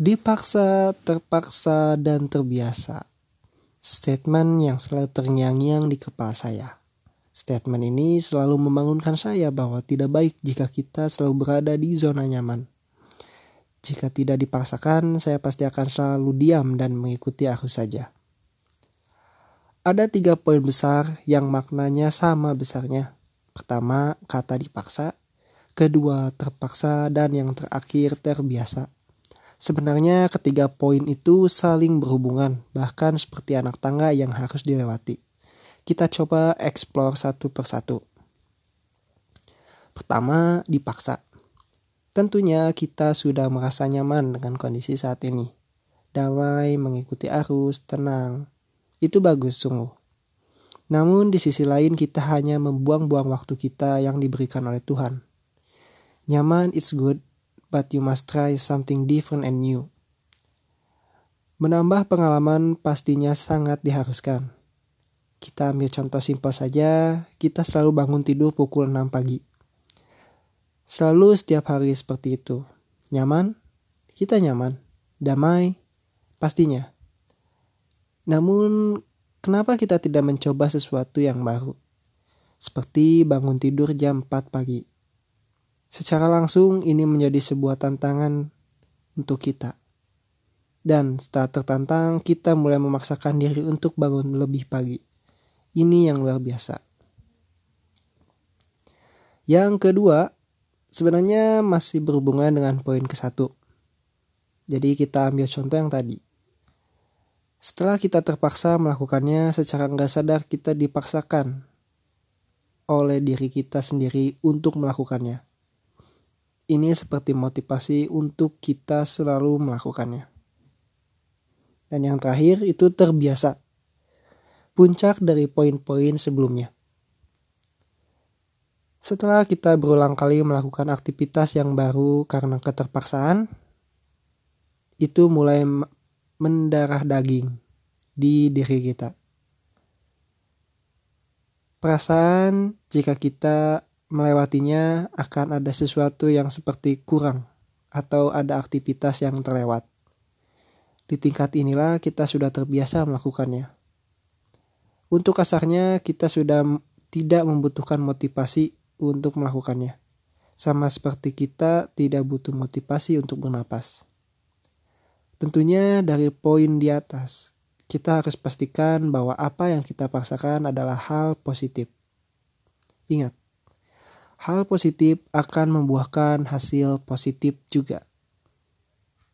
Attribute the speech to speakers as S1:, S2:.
S1: Dipaksa, terpaksa, dan terbiasa. Statement yang selalu terngiang-ngiang di kepala saya. Statement ini selalu membangunkan saya bahwa tidak baik jika kita selalu berada di zona nyaman. Jika tidak dipaksakan, saya pasti akan selalu diam dan mengikuti arus saja. Ada tiga poin besar yang maknanya sama besarnya. Pertama, kata dipaksa. Kedua, terpaksa. Dan yang terakhir, terbiasa. Sebenarnya ketiga poin itu saling berhubungan, bahkan seperti anak tangga yang harus dilewati. Kita coba explore satu persatu. Pertama, dipaksa. Tentunya kita sudah merasa nyaman dengan kondisi saat ini. Damai, mengikuti arus, tenang, itu bagus sungguh. Namun di sisi lain kita hanya membuang-buang waktu kita yang diberikan oleh Tuhan. Nyaman it's good, but you must try something different and new. Menambah pengalaman pastinya sangat diharuskan. Kita ambil contoh simpel saja, kita selalu bangun tidur pukul 6 pagi. Selalu setiap hari seperti itu. Nyaman? Kita nyaman. Damai? Pastinya. Namun, kenapa kita tidak mencoba sesuatu yang baru? Seperti bangun tidur jam 4 pagi. Secara langsung ini menjadi sebuah tantangan untuk kita. Dan setelah tertantang, kita mulai memaksakan diri untuk bangun lebih pagi. Ini yang luar biasa. Yang kedua, sebenarnya masih berhubungan dengan poin ke satu. Jadi kita ambil contoh yang tadi. Setelah kita terpaksa melakukannya secara nggak sadar kita dipaksakan oleh diri kita sendiri untuk melakukannya. Ini seperti motivasi untuk kita selalu melakukannya. Dan yang terakhir itu terbiasa. Puncak dari poin-poin sebelumnya. Setelah kita berulang kali melakukan aktivitas yang baru karena keterpaksaan, itu mulai mendarah daging di diri kita. Perasaan jika kita melewatinya akan ada sesuatu yang seperti kurang atau ada aktivitas yang terlewat. Di tingkat inilah kita sudah terbiasa melakukannya. Untuk kasarnya kita sudah tidak membutuhkan motivasi untuk melakukannya. Sama seperti kita tidak butuh motivasi untuk bernapas. Tentunya dari poin di atas, kita harus pastikan bahwa apa yang kita paksakan adalah hal positif. Ingat, hal positif akan membuahkan hasil positif juga.